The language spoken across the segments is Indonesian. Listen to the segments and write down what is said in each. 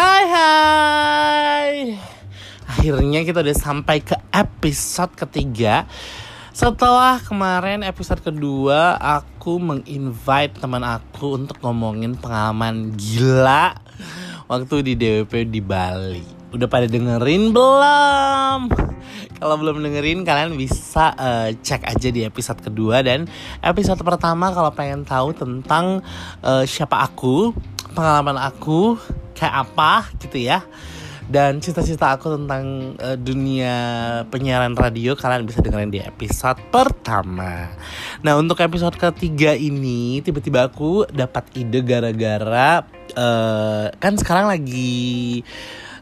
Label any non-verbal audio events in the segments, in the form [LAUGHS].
Hai hai. Akhirnya kita udah sampai ke episode ketiga. Setelah kemarin episode kedua Aku menginvite teman aku untuk ngomongin pengalaman gila Waktu di DWP di Bali. Udah pada dengerin belum? Kalau belum dengerin kalian bisa uh, cek aja di episode kedua. Dan episode pertama kalau pengen tahu tentang uh, siapa aku, pengalaman aku kayak apa gitu ya. Dan cita-cita aku tentang uh, dunia penyiaran radio kalian bisa dengerin di episode pertama. Nah untuk episode ketiga ini tiba-tiba aku dapat ide gara-gara uh, kan sekarang lagi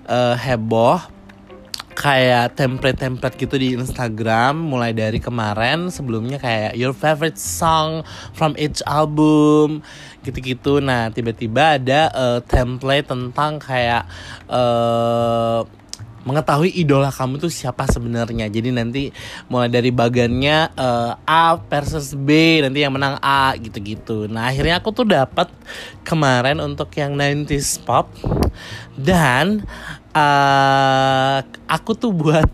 uh, heboh kayak template-template gitu di Instagram mulai dari kemarin sebelumnya kayak your favorite song from each album gitu-gitu. Nah tiba-tiba ada uh, template tentang kayak uh, mengetahui idola kamu tuh siapa sebenarnya. Jadi nanti mulai dari bagannya uh, A versus B nanti yang menang A gitu-gitu. Nah akhirnya aku tuh dapat kemarin untuk yang 90s pop dan uh, aku tuh buat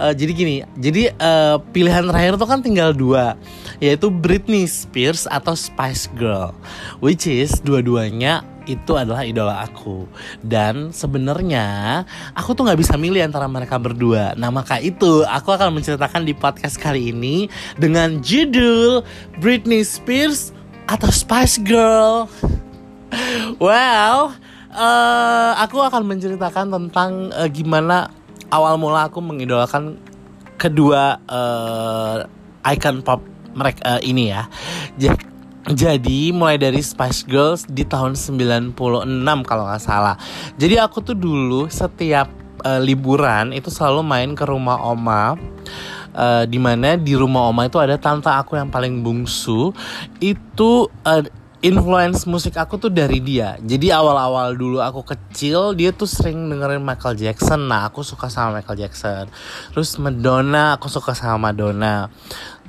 uh, [LAUGHS] jadi gini jadi uh, pilihan terakhir tuh kan tinggal dua yaitu Britney Spears atau Spice Girl which is dua-duanya itu adalah idola aku. Dan sebenarnya aku tuh nggak bisa milih antara mereka berdua. Nah maka itu aku akan menceritakan di podcast kali ini dengan judul Britney Spears atau Spice Girl. [LAUGHS] Well uh, aku akan menceritakan tentang uh, gimana awal mula aku mengidolakan kedua uh, icon pop mereka uh, ini ya. Jadi mulai dari Spice Girls di tahun 96 kalau nggak salah. Jadi aku tuh dulu setiap uh, liburan itu selalu main ke rumah oma. Uh, di mana di rumah oma itu ada tante aku yang paling bungsu itu uh, influence musik aku tuh dari dia. Jadi awal-awal dulu aku kecil dia tuh sering dengerin Michael Jackson. Nah aku suka sama Michael Jackson. Terus Madonna aku suka sama Madonna.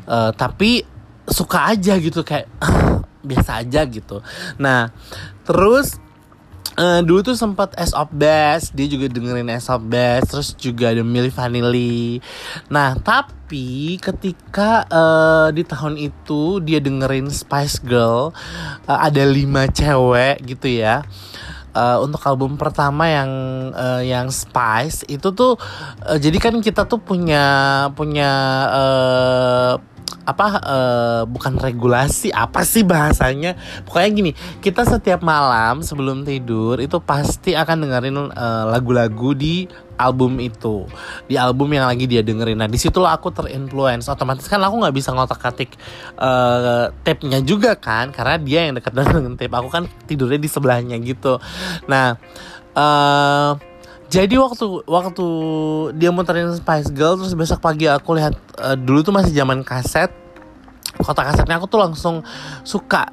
Uh, tapi suka aja gitu kayak biasa aja gitu. Nah terus uh, dulu tuh sempat S of Best dia juga dengerin S of Best terus juga ada Milli Vanilli. Nah tapi ketika uh, di tahun itu dia dengerin Spice Girl uh, ada lima cewek gitu ya. Uh, untuk album pertama yang uh, yang Spice itu tuh uh, jadi kan kita tuh punya punya uh, apa uh, bukan regulasi apa sih bahasanya? Pokoknya gini kita setiap malam sebelum tidur itu pasti akan dengerin eh, lagu-lagu uh, di album itu. Di album yang lagi dia dengerin. Nah di situlah aku terinfluence. Otomatis kan aku nggak bisa ngotak atik uh, tape-nya juga kan karena dia yang dekat [LAUGHS] dengan tape. Aku kan tidurnya di sebelahnya gitu. Nah uh, jadi waktu waktu dia muterin Spice Girl terus besok pagi aku lihat uh, dulu tuh masih zaman kaset. Kotak kasetnya aku tuh langsung suka.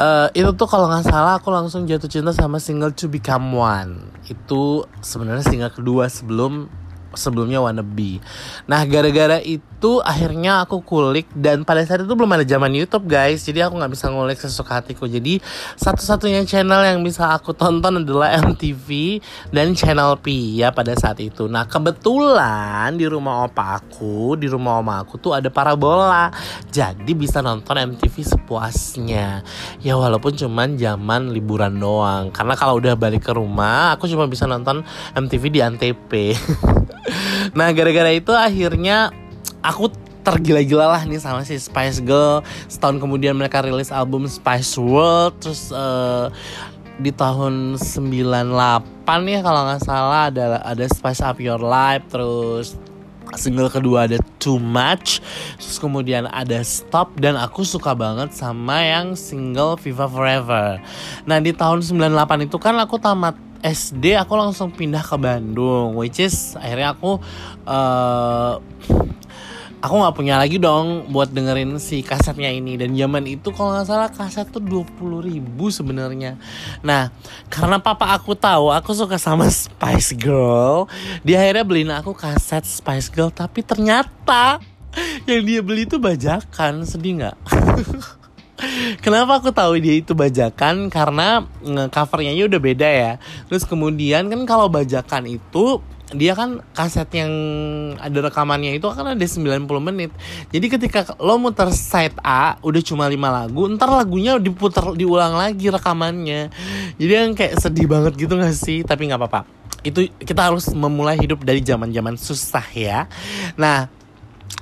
Uh, itu tuh kalau nggak salah aku langsung jatuh cinta sama single To Become One. Itu sebenarnya single kedua sebelum sebelumnya wannabe. Nah gara-gara itu akhirnya aku kulik dan pada saat itu belum ada zaman YouTube guys, jadi aku nggak bisa ngulik sesuka hatiku. Jadi satu-satunya channel yang bisa aku tonton adalah [LAUGHS] MTV dan Channel P ya pada saat itu. Nah kebetulan di rumah opa aku, di rumah oma aku tuh ada parabola, jadi bisa nonton MTV sepuasnya. Ya walaupun cuman zaman liburan doang, karena kalau udah balik ke rumah aku cuma bisa nonton MTV di Antv. [LAUGHS] [LAUGHS] nah gara-gara itu akhirnya aku tergila-gila lah nih sama si Spice Girl. Setahun kemudian mereka rilis album Spice World terus uh, di tahun 98 ya kalau nggak salah ada ada Spice Up Your Life terus single kedua ada Too Much terus kemudian ada Stop dan aku suka banget sama yang single Viva Forever. Nah di tahun 98 itu kan aku tamat SD aku langsung pindah ke Bandung which is akhirnya aku uh, aku nggak punya lagi dong buat dengerin si kasetnya ini. Dan zaman itu kalau nggak salah kaset tuh dua puluh ribu sebenarnya. Nah karena papa aku tahu aku suka sama Spice Girl dia akhirnya beliin aku kaset Spice Girl. Tapi ternyata yang dia beli itu bajakan sedih nggak [LAUGHS] Kenapa aku tahu dia itu bajakan? Karena covernya udah beda ya. Terus kemudian kan kalau bajakan itu dia kan kaset yang ada rekamannya itu kan ada 90 menit. Jadi ketika lo muter side A udah cuma 5 lagu, ntar lagunya diputar diulang lagi rekamannya. Jadi yang kayak sedih banget gitu gak sih? Tapi nggak apa-apa. Itu kita harus memulai hidup dari zaman-zaman susah ya. Nah,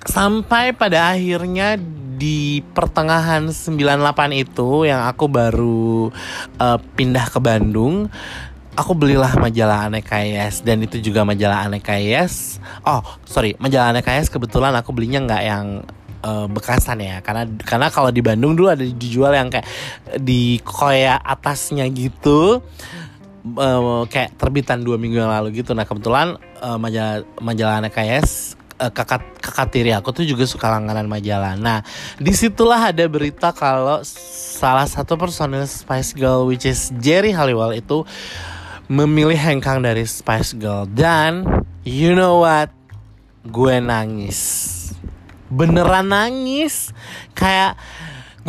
sampai pada akhirnya di pertengahan 98 itu yang aku baru uh, pindah ke Bandung aku belilah majalah Aneka Yes. Dan itu juga majalah Aneka Yes. Oh sorry majalah Aneka Yes kebetulan aku belinya nggak yang uh, bekasan ya. Karena karena kalau di Bandung dulu ada dijual yang kayak di koya atasnya gitu uh, kayak terbitan dua minggu yang lalu gitu. Nah kebetulan uh, majalah majalah Aneka Yes uh, kakak kakak tiri aku tuh juga suka langganan majalah. Nah, di situlah ada berita kalau salah satu personil Spice Girl which is Jerry Halliwell itu memilih hengkang dari Spice Girl dan you know what? Gue nangis. Beneran nangis. Kayak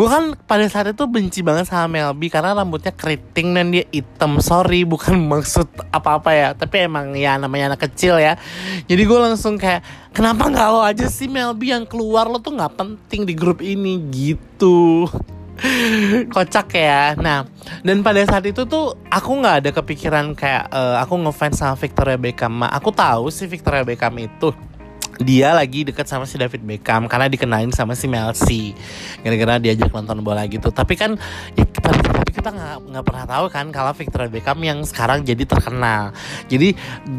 gue kan pada saat itu benci banget sama Melby karena rambutnya keriting dan dia hitam. Sorry bukan [LAUGHS] maksud apa-apa ya. Tapi emang ya namanya anak kecil ya. Jadi gue langsung kayak kenapa nggak lo aja sih Melby yang keluar? Lo tuh nggak penting di grup ini. Gitu. [LAUGHS] Kocak ya. Nah dan pada saat itu tuh aku nggak ada kepikiran kayak uh, aku ngefans sama Victoria Beckham. Aku tahu sih Victoria Beckham itu dia lagi deket sama si David Beckham karena dikenalin sama si Mel C gara-gara diajak nonton bola gitu. Tapi kan ya, tapi, tapi kita nggak pernah tahu kan kalau Victoria Beckham yang sekarang jadi terkenal. Jadi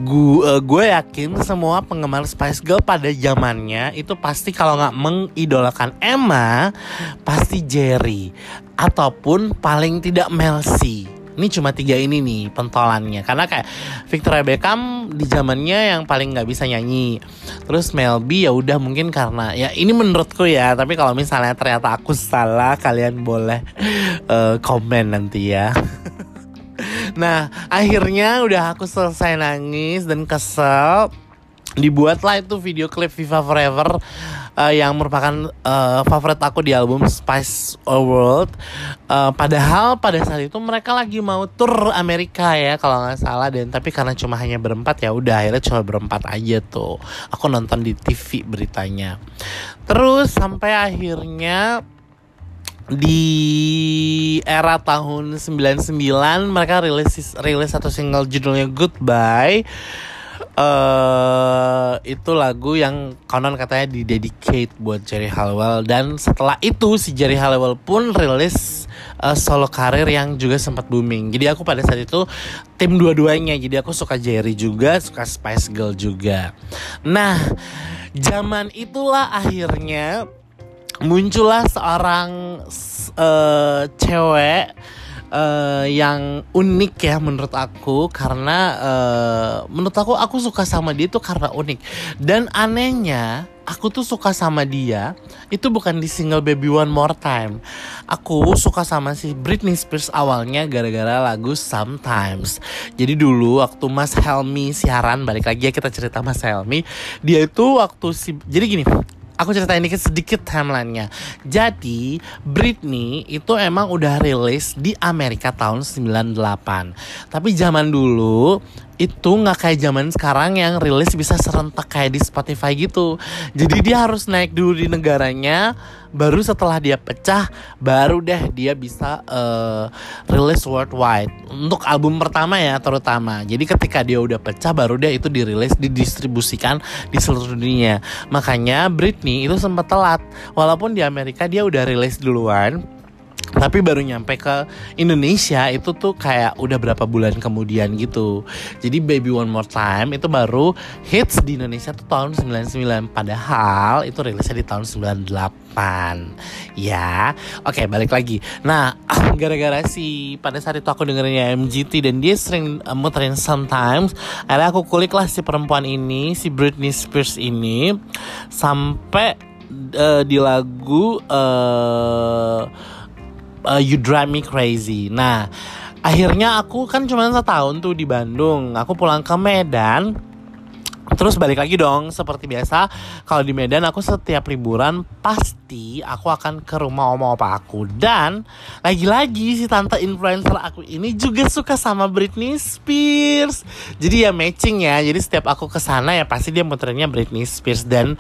gue uh, gue yakin semua penggemar Spice Girl pada zamannya itu pasti kalau nggak mengidolakan Emma pasti Jerry ataupun paling tidak Mel C ini cuma tiga ini nih pentolannya. Karena kayak Victoria Beckham di zamannya yang paling nggak bisa nyanyi. Terus Melby ya udah mungkin karena ya ini menurutku ya tapi kalau misalnya ternyata aku salah kalian boleh uh, komen nanti ya. [LAUGHS] Nah akhirnya udah aku selesai nangis dan kesel dibuatlah itu video klip Viva Forever uh, yang merupakan uh, favorit aku di album Spice World. Uh, padahal pada saat itu mereka lagi mau tur Amerika ya kalau nggak salah dan tapi karena cuma hanya berempat ya udah akhirnya cuma berempat aja tuh. Aku nonton di TV beritanya. Terus sampai akhirnya di era tahun 99 mereka rilis rilis satu single judulnya Goodbye uh, itu lagu yang konon katanya didedicate buat Jerry Halliwell dan setelah itu si Jerry Halliwell pun rilis uh, solo karir yang juga sempat booming. Jadi aku pada saat itu tim dua-duanya. Jadi aku suka Jerry juga, suka Spice Girl juga. Nah, zaman itulah akhirnya muncullah seorang uh, cewek uh, yang unik ya menurut aku karena uh, menurut aku aku suka sama dia itu karena unik. Dan anehnya aku tuh suka sama dia itu bukan di single Baby One More Time. Aku suka sama si Britney Spears awalnya gara-gara lagu Sometimes. Jadi dulu waktu Mas Helmi siaran balik lagi ya kita cerita Mas Helmi dia itu waktu si jadi gini aku ceritain dikit sedikit timelinenya. Jadi Britney itu emang udah rilis di Amerika tahun 98. Tapi zaman dulu itu nggak kayak zaman sekarang yang rilis bisa serentak kayak di Spotify gitu. Jadi dia harus naik dulu di negaranya, baru setelah dia pecah, baru deh dia bisa uh, rilis worldwide untuk album pertama ya terutama. Jadi ketika dia udah pecah, baru deh itu dirilis, didistribusikan di seluruh dunia. Makanya Britney itu sempat telat, walaupun di Amerika dia udah rilis duluan tapi baru nyampe ke Indonesia itu tuh kayak udah berapa bulan kemudian gitu. Jadi Baby One More Time itu baru hits di Indonesia tuh tahun 99 padahal itu rilisnya di tahun 98 ya oke balik lagi. Nah [LAUGHS] gara-gara si pada saat itu aku dengerinnya MGT dan dia sering uh, muterin sometimes akhirnya aku kulik lah si perempuan ini si Britney Spears ini sampai uh, di lagu uh, uh, You Drive Me Crazy. Nah, akhirnya aku kan cuma setahun tuh di Bandung. Aku pulang ke Medan. Terus balik lagi dong, seperti biasa, kalau di Medan aku setiap liburan pasti aku akan ke rumah oma opa aku dan lagi-lagi si tante influencer aku ini juga suka sama Britney Spears. Jadi ya matching ya. Jadi setiap aku ke sana ya pasti dia muternya Britney Spears dan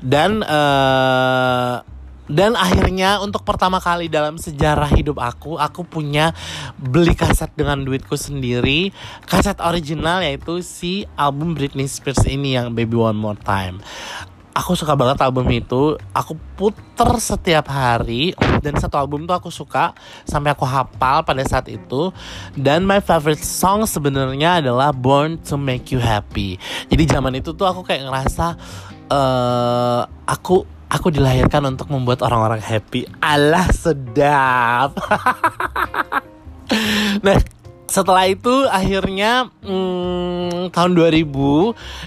dan uh, dan akhirnya untuk pertama kali dalam sejarah hidup aku, aku punya beli kaset dengan duitku sendiri. Kaset original yaitu si album Britney Spears ini yang Baby One More Time. Aku suka banget album itu. Aku puter setiap hari dan satu album tuh aku suka sampai aku hafal pada saat itu. Dan my favorite song sebenarnya adalah Born to Make You Happy. Jadi zaman itu tuh aku kayak ngerasa uh, aku Aku dilahirkan untuk membuat orang-orang happy. Allah sedap. [LAUGHS] nah, setelah itu akhirnya hmm, tahun 2000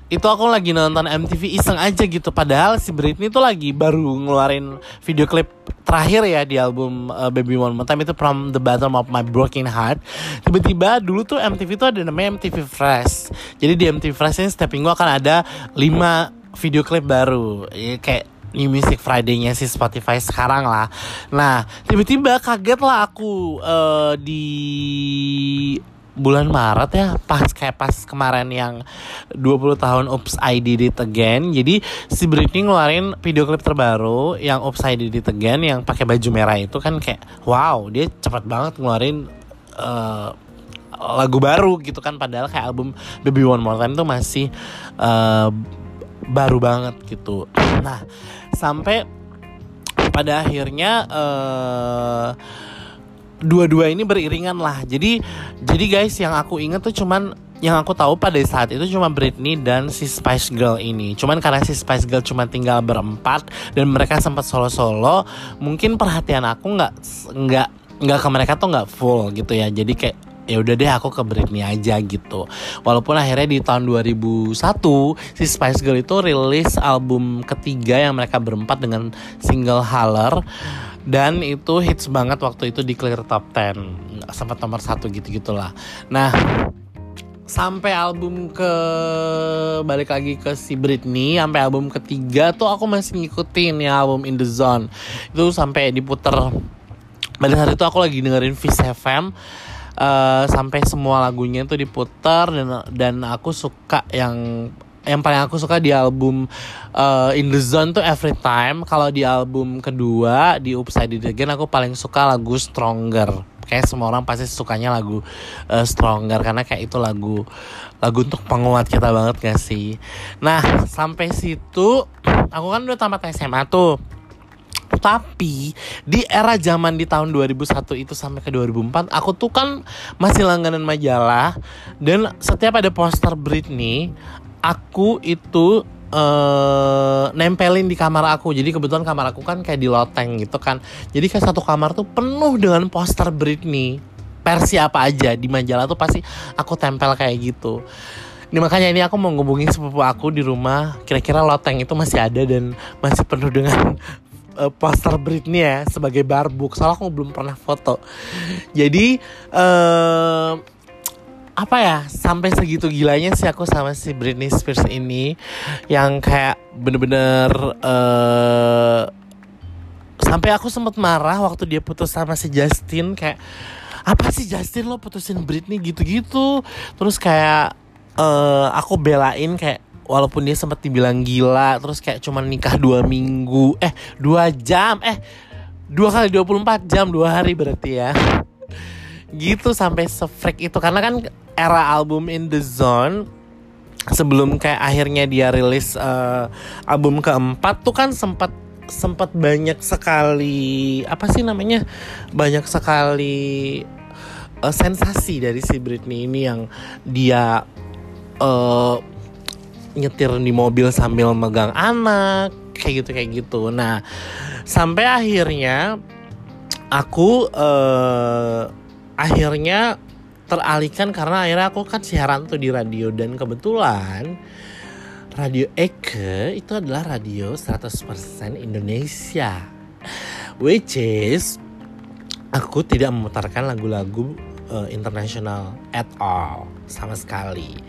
itu aku lagi nonton MTV iseng aja gitu. Padahal si Britney tuh lagi baru ngeluarin video klip terakhir ya di album uh, Baby One More Time. Itu From the Bottom of My Broken Heart. Tiba-tiba dulu tuh MTV tuh ada namanya MTV Fresh. Jadi di MTV Fresh ini setiap minggu akan ada 5 video klip baru. Ya, kayak New Music Friday-nya si Spotify sekarang lah. Nah, tiba-tiba kaget lah aku uh, di bulan Maret ya pas kayak pas kemarin yang 20 tahun Oops I Did It Again. Jadi si Britney ngeluarin video klip terbaru yang Oops I Did It Again yang pakai baju merah itu kan kayak wow dia cepat banget ngeluarin uh, lagu baru gitu kan. Padahal kayak album Baby One More Time tuh masih uh, baru banget gitu. Nah sampai pada akhirnya uh, dua-dua ini beriringan lah jadi jadi guys yang aku inget tuh cuman yang aku tahu pada saat itu cuma Britney dan si Spice Girl ini. Cuman karena si Spice Girl cuma tinggal berempat dan mereka sempat solo-solo, mungkin perhatian aku nggak nggak nggak ke mereka tuh nggak full gitu ya. Jadi kayak ya udah deh aku ke Britney aja gitu. Walaupun akhirnya di tahun 2001 si Spice Girl itu rilis album ketiga yang mereka berempat dengan single Haller. Dan itu hits banget waktu itu di clear top 10 sempat nomor satu gitu gitulah nah sampai album ke balik lagi ke si Britney sampai album ketiga tuh aku masih ngikutin ya album In The Zone. Itu sampai diputer. Pada saat itu aku lagi dengerin Fish FM uh, sampai semua lagunya itu diputar dan dan aku suka yang yang paling aku suka di album uh, In The Zone tuh Every Time. Kalau di album kedua di Upside It Again aku paling suka lagu Stronger. Kayak semua orang pasti sukanya lagu uh, Stronger karena kayak itu lagu lagu untuk penguat kita banget gak sih? Nah sampai situ aku kan udah tamat SMA tuh tapi di era zaman di tahun 2001 itu sampai ke 2004 aku tuh kan masih langganan majalah dan setiap ada poster Britney aku itu uh, nempelin di kamar aku. Jadi kebetulan kamar aku kan kayak di loteng gitu kan. Jadi kayak satu kamar tuh penuh dengan poster Britney. Versi apa aja di majalah tuh pasti aku tempel kayak gitu. Ini makanya ini aku mau ngubungin sepupu aku di rumah. Kira-kira loteng itu masih ada dan masih penuh dengan uh, poster Britney ya sebagai barbuk. Soalnya aku belum pernah foto. Jadi uh, apa ya sampai segitu gilanya sih aku sama si Britney Spears ini yang kayak bener-bener uh, sampai aku sempat marah waktu dia putus sama si Justin kayak apa sih Justin lo putusin Britney gitu-gitu? Terus kayak uh, aku belain kayak walaupun dia sempat dibilang gila terus kayak cuman nikah dua minggu eh dua jam eh dua kali 24 jam dua hari berarti ya. Gitu sampai sefreak itu karena kan era album In The Zone sebelum kayak akhirnya dia rilis uh, album keempat tuh kan sempat sempat banyak sekali apa sih namanya banyak sekali uh, sensasi dari si Britney ini yang dia uh, nyetir di mobil sambil megang anak kayak gitu kayak gitu. Nah sampai akhirnya aku uh, akhirnya teralihkan karena akhirnya aku kan siaran tuh di radio. Dan kebetulan Radio Eke itu adalah radio 100% Indonesia. Which is aku tidak memutarkan lagu-lagu uh, internasional at all sama sekali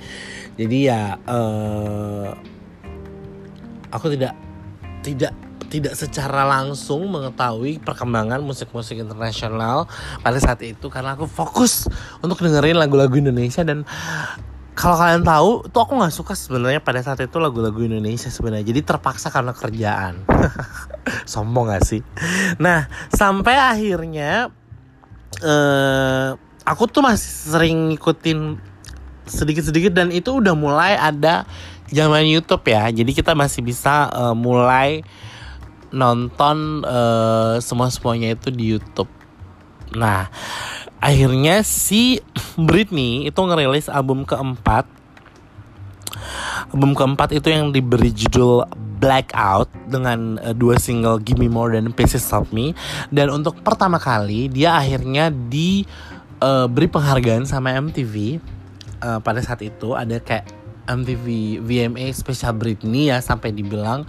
jadi ya uh, aku tidak tidak tidak secara langsung mengetahui perkembangan musik-musik internasional pada saat itu karena aku fokus untuk dengerin lagu-lagu Indonesia dan kalau kalian tahu tuh aku nggak suka sebenarnya pada saat itu lagu-lagu Indonesia sebenarnya. Jadi terpaksa karena kerjaan. [LAUGHS] Sombong gak sih? Nah sampai akhirnya uh, aku tuh masih sering ngikutin sedikit-sedikit dan itu udah mulai ada zaman YouTube ya. Jadi kita masih bisa uh, mulai nonton uh, semua semuanya itu di YouTube. Nah akhirnya si [CLEARS THROAT] Britney itu ngerilis album keempat. Album keempat itu yang diberi judul Blackout dengan uh, dua single Gimme More dan Pieces of Me. Dan untuk pertama kali dia akhirnya diberi uh, penghargaan sama MTV uh, pada saat itu ada kayak MTV VMA Special Britney ya sampai dibilang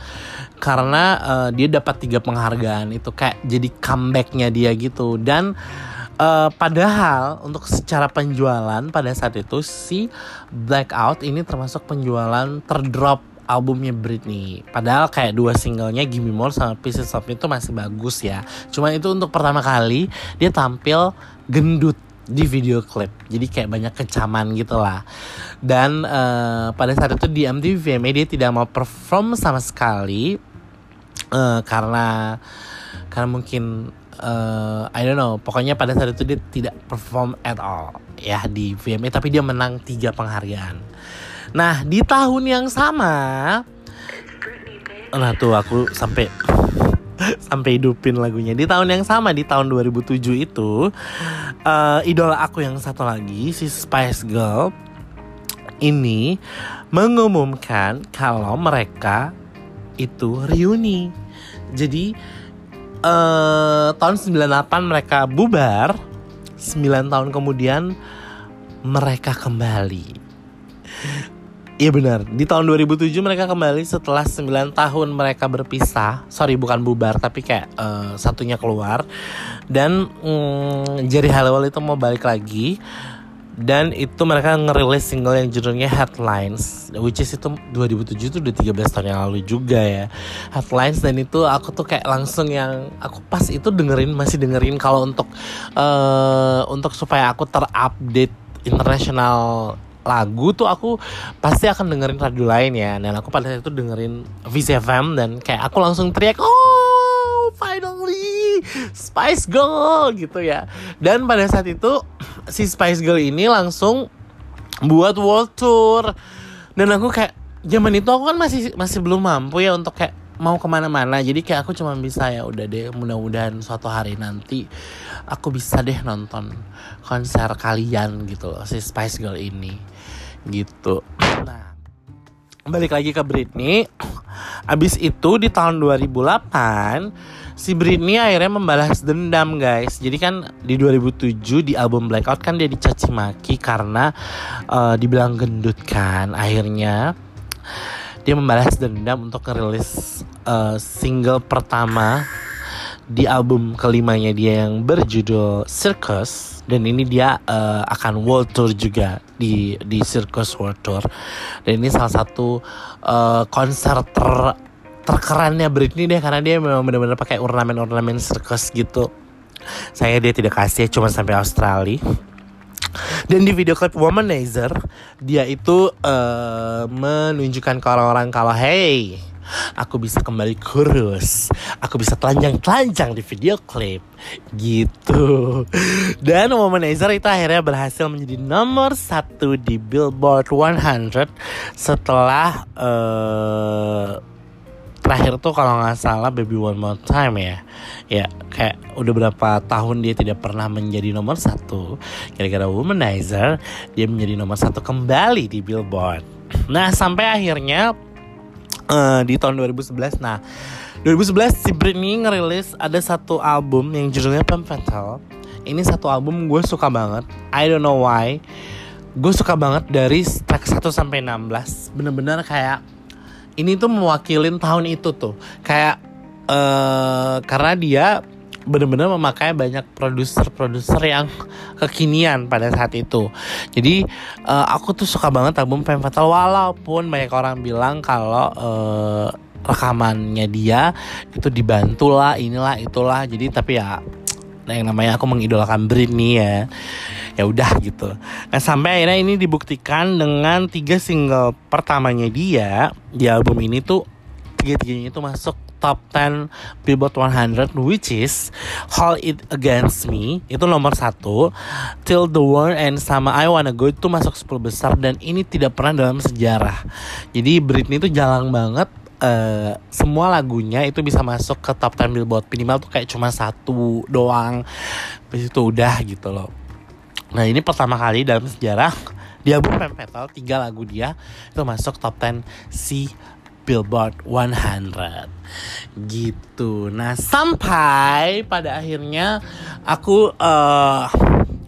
karena uh, dia dapat tiga penghargaan itu kayak jadi comebacknya dia gitu dan Uh, padahal untuk secara penjualan pada saat itu si Blackout ini termasuk penjualan terdrop albumnya Britney. Padahal kayak dua singlenya Gimme More sama Pieces of Me itu masih bagus ya. Cuman itu untuk pertama kali dia tampil gendut di video klip. Jadi kayak banyak kecaman gitu lah. Dan uh, pada saat itu di MTV VMA dia tidak mau perform sama sekali uh, karena karena mungkin uh, I don't know pokoknya pada saat itu dia tidak perform at all ya di VMA tapi dia menang tiga penghargaan nah di tahun yang sama nah tuh aku sampai [LAUGHS] sampai hidupin lagunya. Di tahun yang sama di tahun 2007 itu uh, idola aku yang satu lagi si Spice Girl ini mengumumkan kalau mereka itu reuni. Jadi uh, tahun 98 mereka bubar 9 tahun kemudian mereka kembali Iya benar, di tahun 2007 mereka kembali setelah 9 tahun mereka berpisah. Sorry bukan bubar tapi kayak uh, satunya keluar. Dan um, Jerry Halliwell itu mau balik lagi. Dan itu mereka ngerilis single yang judulnya Headlines which is itu 2007 itu udah 13 tahun yang lalu juga ya. Headlines dan itu aku tuh kayak langsung yang aku pas itu dengerin masih dengerin kalau untuk uh, untuk supaya aku terupdate internasional lagu tuh aku pasti akan dengerin radio lain ya. Dan aku pada saat itu dengerin VCFM dan kayak aku langsung teriak oh finally Spice Girl gitu ya. Dan pada saat itu si Spice Girl ini langsung buat world tour. Dan aku kayak zaman itu aku kan masih masih belum mampu ya untuk kayak mau ke mana-mana. Jadi kayak aku cuma bisa ya udah deh mudah-mudahan suatu hari nanti aku bisa deh nonton konser kalian gitu loh si Spice Girl ini gitu. Nah balik lagi ke Britney. Abis itu di tahun 2008 si Britney akhirnya membalas dendam guys. Jadi kan di 2007 di album Blackout kan dia dicaci maki karena uh, dibilang gendut kan. Akhirnya dia membalas dendam untuk ngerilis uh, single pertama di album kelimanya dia yang berjudul Circus dan ini dia uh, akan world tour juga di di Circus World Tour dan ini salah satu uh, konser ter terkerannya Britney deh karena dia memang benar-benar pakai ornamen-ornamen circus gitu. Saya dia tidak kasih cuma sampai Australia. Dan di video klip Womanizer dia itu uh, menunjukkan ke orang-orang kalau hey aku bisa kembali kurus. Aku bisa telanjang-telanjang di video klip. Gitu. Dan Womanizer itu akhirnya berhasil menjadi nomor satu di Billboard 100 setelah uh, terakhir tuh kalau nggak salah Baby One More Time ya. Ya kayak udah berapa tahun dia tidak pernah menjadi nomor satu. Gara-gara Womanizer dia menjadi nomor satu kembali di Billboard. Nah sampai akhirnya uh, di tahun 2011 nah 2011 si Britney ngerilis ada satu album yang judulnya Femme Fatale ini satu album gue suka banget. I don't know why. Gue suka banget dari track 1 sampai 16 bener-bener kayak ini tuh mewakilin tahun itu tuh. Kayak uh, karena dia bener-bener memakai banyak produser-produser yang kekinian pada saat itu. Jadi uh, aku tuh suka banget album Femme Fatale walaupun banyak orang bilang kalau uh, rekamannya dia itu dibantu lah inilah itulah. Jadi tapi ya nah [TSK] yang namanya aku mengidolakan Britney ya. Ya udah gitu. Nah sampai akhirnya ini dibuktikan dengan tiga single pertamanya dia di album ini tuh tiga tiganya itu masuk top 10 Billboard 100 which is Hold It Against Me itu nomor satu. Till the World and sama I Wanna Go itu masuk 10 besar dan ini tidak pernah dalam sejarah. Jadi Britney itu jarang banget Uh, semua lagunya itu bisa masuk ke top 10 Billboard. Minimal tuh kayak cuma satu doang. Habis itu udah gitu loh. Nah ini pertama kali dalam sejarah di album Femme Fatale tiga lagu dia itu masuk top 10 si Billboard 100 gitu. Nah sampai pada akhirnya aku uh,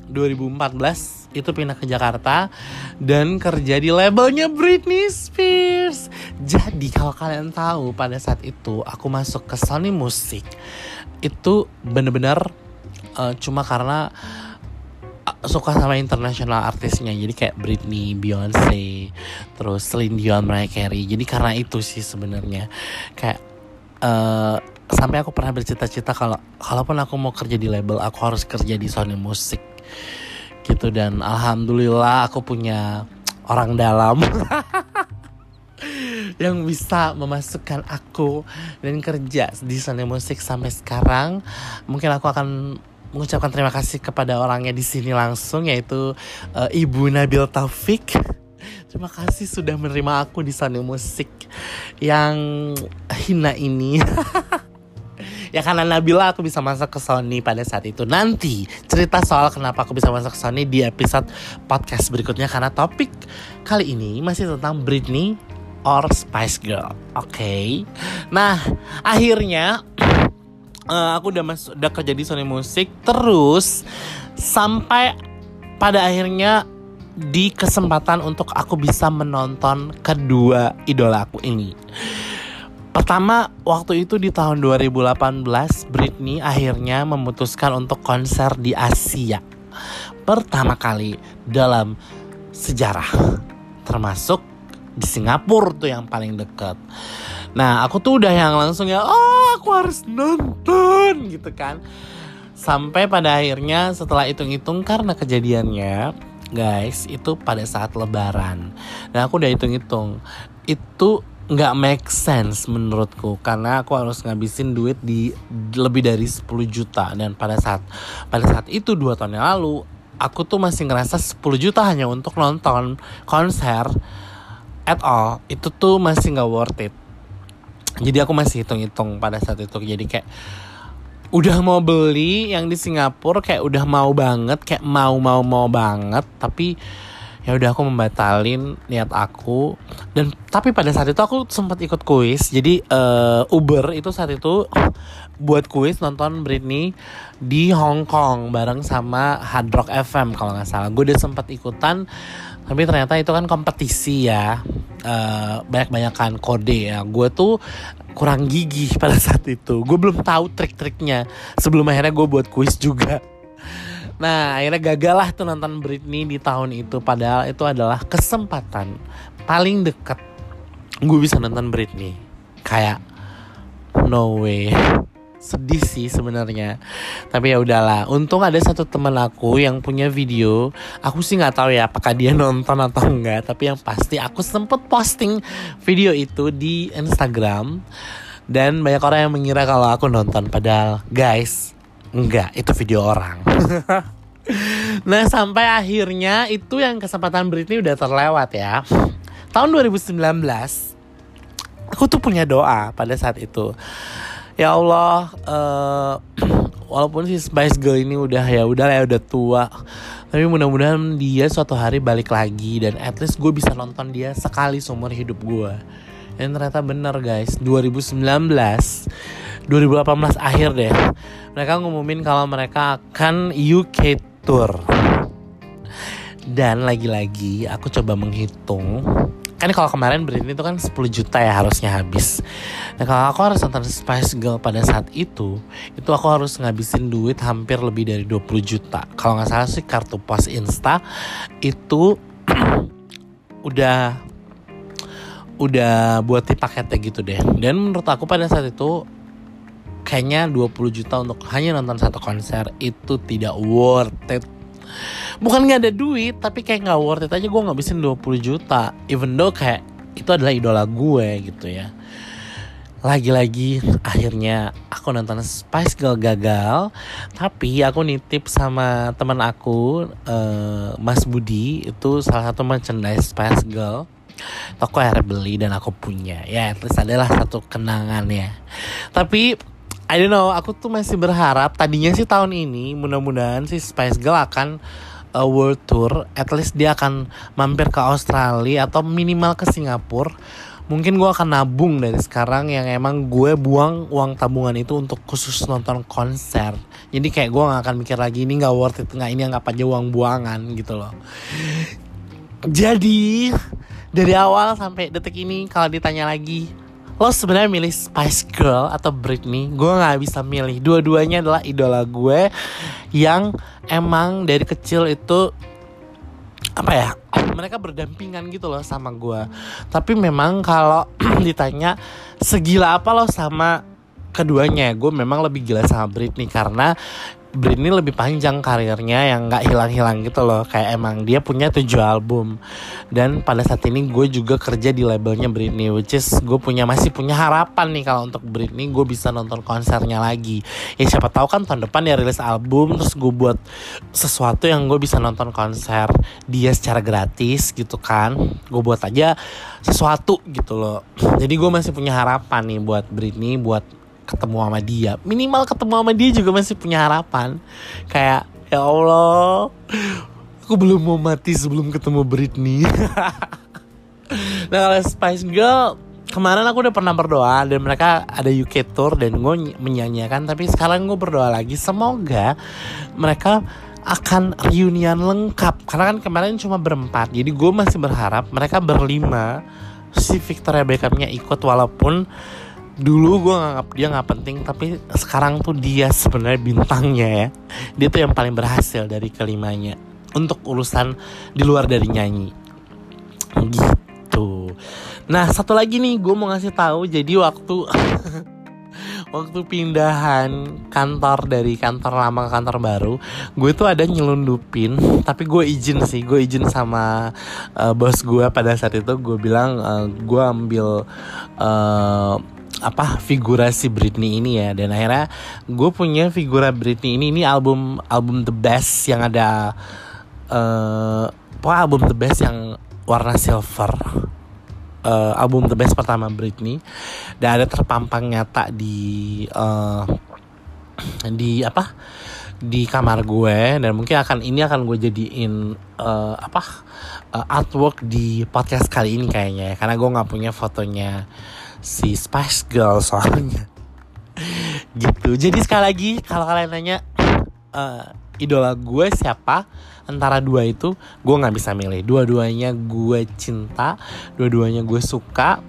2014 itu pindah ke Jakarta dan kerja di labelnya Britney Spears. Jadi kalau kalian tahu pada saat itu aku masuk ke Sony Music itu bener-bener uh, cuma karena suka sama internasional artisnya jadi kayak Britney, Beyonce, terus Celine Dion, Mariah Carey. Jadi karena itu sih sebenarnya. Kayak uh, sampai aku pernah bercita-cita kalau kalaupun aku mau kerja di label aku harus kerja di Sony Music. Gitu dan alhamdulillah aku punya orang dalam [LAUGHS] yang bisa memasukkan aku dan kerja di Sony Musik sampai sekarang. Mungkin aku akan mengucapkan terima kasih kepada orangnya di sini langsung yaitu uh, Ibu Nabil Taufik Terima kasih sudah menerima aku di Sony Musik yang hina ini. [LAUGHS] ya karena Nabila aku bisa masuk ke Sony pada saat itu nanti cerita soal kenapa aku bisa masuk ke Sony di episode podcast berikutnya karena topik kali ini masih tentang Britney or Spice Girl oke okay? nah akhirnya [CLEARS THROAT] uh, aku udah masuk udah kerja di Sony Music terus sampai pada akhirnya di kesempatan untuk aku bisa menonton kedua idola aku ini Pertama, waktu itu di tahun 2018, Britney akhirnya memutuskan untuk konser di Asia. Pertama kali dalam sejarah. Termasuk di Singapura tuh yang paling dekat. Nah, aku tuh udah yang langsung ya, oh aku harus nonton gitu kan. Sampai pada akhirnya setelah hitung-hitung karena kejadiannya, guys, itu pada saat lebaran. Dan aku udah hitung-hitung. Itu nggak make sense menurutku karena aku harus ngabisin duit di lebih dari 10 juta dan pada saat pada saat itu dua tahun yang lalu aku tuh masih ngerasa 10 juta hanya untuk nonton konser at all itu tuh masih nggak worth it jadi aku masih hitung-hitung pada saat itu. Jadi kayak udah mau beli yang di Singapura kayak udah mau banget kayak mau mau mau banget tapi ya udah aku membatalin niat aku. Dan tapi pada saat itu aku sempat ikut kuis. Jadi uh, Uber itu saat itu buat kuis nonton Britney di Hong Kong bareng sama Hard Rock FM kalau nggak salah. Gue udah sempat ikutan tapi ternyata itu kan kompetisi ya. Uh, banyak-banyakan kode ya. Gue tuh kurang gigih pada saat itu. Gue belum tahu trik-triknya. Sebelum akhirnya gue buat kuis juga Nah akhirnya gagal lah tuh nonton Britney di tahun itu. Padahal itu adalah kesempatan paling dekat gue bisa nonton Britney. Kayak no way. Sedih sih sebenarnya. Tapi ya udahlah. Untung ada satu teman aku yang punya video. Aku sih nggak tahu ya apakah dia [LAUGHS] nonton atau enggak tapi yang pasti aku sempet posting video itu di Instagram. Dan banyak orang yang mengira kalau aku nonton. Padahal guys Enggak, itu video orang. [LAUGHS] nah, sampai akhirnya itu yang kesempatan Britney udah terlewat ya. Tahun 2019 aku tuh punya doa pada saat itu. Ya Allah, uh, [CLEARS THROAT] walaupun si Spice Girl ini udah ya udah ya udah tua, tapi mudah-mudahan dia suatu hari balik lagi dan at least gue bisa nonton dia sekali seumur hidup gue. Dan ternyata bener guys, 2019 2018 akhir deh. Mereka ngumumin kalau mereka akan UK tour. Dan lagi-lagi aku coba menghitung. Kan kalau kemarin Britney itu kan 10 juta ya harusnya habis. Nah kalau aku harus nonton Spice Girl pada saat itu itu aku harus ngabisin duit hampir lebih dari 20 juta. Kalau nggak salah sih kartu pos Insta itu [CLEARS THROAT] udah udah buat di paketnya gitu deh. Dan menurut aku pada saat itu kayaknya 20 juta untuk hanya nonton satu konser itu tidak worth it. Bukan nggak ada duit tapi kayak nggak worth it aja gue ngabisin 20 juta. Even though kayak itu adalah idola gue gitu ya. Lagi-lagi akhirnya aku nonton Spice Girl gagal tapi aku nitip sama teman aku uh, Mas Budi itu salah satu merchandise Spice Girl. Toko akhirnya beli dan aku punya. Ya terus adalah satu kenangan ya tapi I don't know aku tuh masih berharap tadinya sih tahun ini mudah-mudahan si Spice Girl akan a world tour, at least dia akan mampir ke Australia atau minimal ke Singapura. Mungkin gue akan nabung dari sekarang yang emang gue buang uang tabungan itu untuk khusus nonton konser. Jadi kayak gue gak akan mikir lagi ini gak worth it nggak ini anggap aja uang buangan gitu loh. Jadi dari awal sampai detik ini kalau ditanya lagi lo sebenarnya milih Spice Girl atau Britney? Gue nggak bisa milih. Dua-duanya adalah idola gue yang emang dari kecil itu apa ya mereka berdampingan gitu loh sama gue tapi memang kalau [CLEARS THROAT] ditanya segila apa lo sama keduanya gue memang lebih gila sama Britney. Karena Britney lebih panjang karirnya yang nggak hilang-hilang gitu loh. Kayak emang dia punya tujuh album. Dan pada saat ini gue juga kerja di labelnya Britney which is gue punya masih punya harapan nih kalau untuk Britney gue bisa nonton konsernya lagi. Ya siapa tahu kan tahun depan dia rilis album terus gue buat sesuatu yang gue bisa nonton konser dia secara gratis gitu kan. Gue buat aja sesuatu gitu loh. Jadi gue masih punya harapan nih buat Britney buat ketemu sama dia. Minimal ketemu sama dia juga masih punya harapan. Kayak ya Allah aku belum mau mati sebelum ketemu Britney. [LAUGHS] Nah kalau Spice Girl kemarin aku udah pernah berdoa dan mereka ada UK tour dan gue menyanyikan tapi sekarang gue berdoa lagi semoga mereka akan reunian lengkap. Karena kan kemarin cuma berempat jadi gue masih berharap mereka berlima si Victoria Beckhamnya ikut walaupun dulu gue nganggap dia nggak penting tapi sekarang tuh dia sebenarnya bintangnya ya. Dia tuh yang paling berhasil dari kelimanya untuk urusan di luar dari nyanyi. Gitu. Nah satu lagi nih gue mau ngasih tahu jadi waktu [LAUGHS] waktu pindahan kantor dari kantor lama ke kantor baru gue tuh ada nyelundupin tapi gue izin sih gue izin sama uh, bos gue pada saat itu gue bilang uh, gue ambil uh, apa figurasi Britney ini ya. Dan akhirnya gue punya figura Britney ini ini album album the best yang ada uh, pokoknya album the best yang warna silver. Uh, album the best pertama Britney. Dan ada terpampang nyata di uh, di apa di kamar gue. Dan mungkin akan ini akan gue jadiin uh, apa uh, artwork di podcast kali ini kayaknya ya. Karena gue nggak punya fotonya si Spice Girl soalnya. Gitu. Jadi sekali lagi kalau kalian nanya uh, idola gue siapa antara dua itu gue nggak bisa milih. Dua-duanya gue cinta dua-duanya gue suka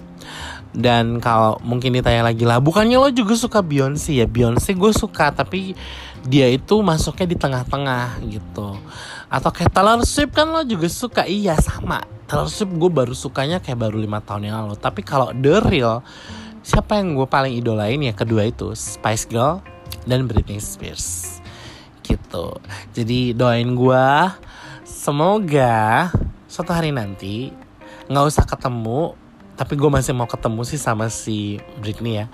dan kalau mungkin ditanya lagi lah bukannya lo juga suka Beyonce ya? Beyonce gue suka tapi dia itu masuknya di tengah-tengah gitu. Atau kayak Taylor Swift kan lo juga suka? Iya sama Taylor Swift gue baru sukanya kayak baru lima tahun yang lalu. Tapi kalau The Real siapa yang gue paling idolain ya kedua itu? Spice Girl dan Britney Spears. Gitu. Jadi doain gue semoga suatu hari nanti nggak usah ketemu tapi gue masih mau ketemu sih sama si Britney ya.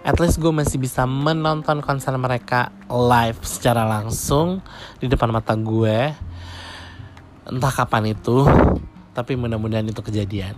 At least gue masih bisa menonton konser mereka live secara langsung di depan mata gue. Entah kapan itu tapi mudah-mudahan itu kejadian.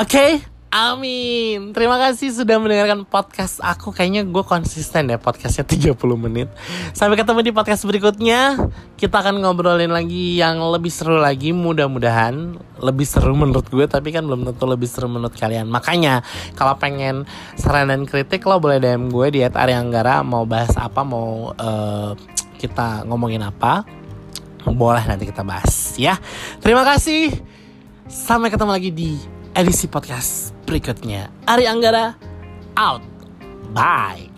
Oke, okay, amin. Terima kasih sudah mendengarkan podcast aku. Kayaknya gue konsisten ya podcastnya 30 menit. Sampai ketemu di podcast berikutnya. Kita akan ngobrolin lagi yang lebih seru lagi. Mudah-mudahan lebih seru menurut gue. Tapi kan belum tentu lebih seru menurut kalian. Makanya kalau pengen saran dan kritik lo boleh DM gue di @arianggara mau bahas apa, mau uh, kita ngomongin apa boleh nanti kita bahas ya. Terima kasih. Sampai ketemu lagi di edisi podcast berikutnya. Ari Anggara out. Bye.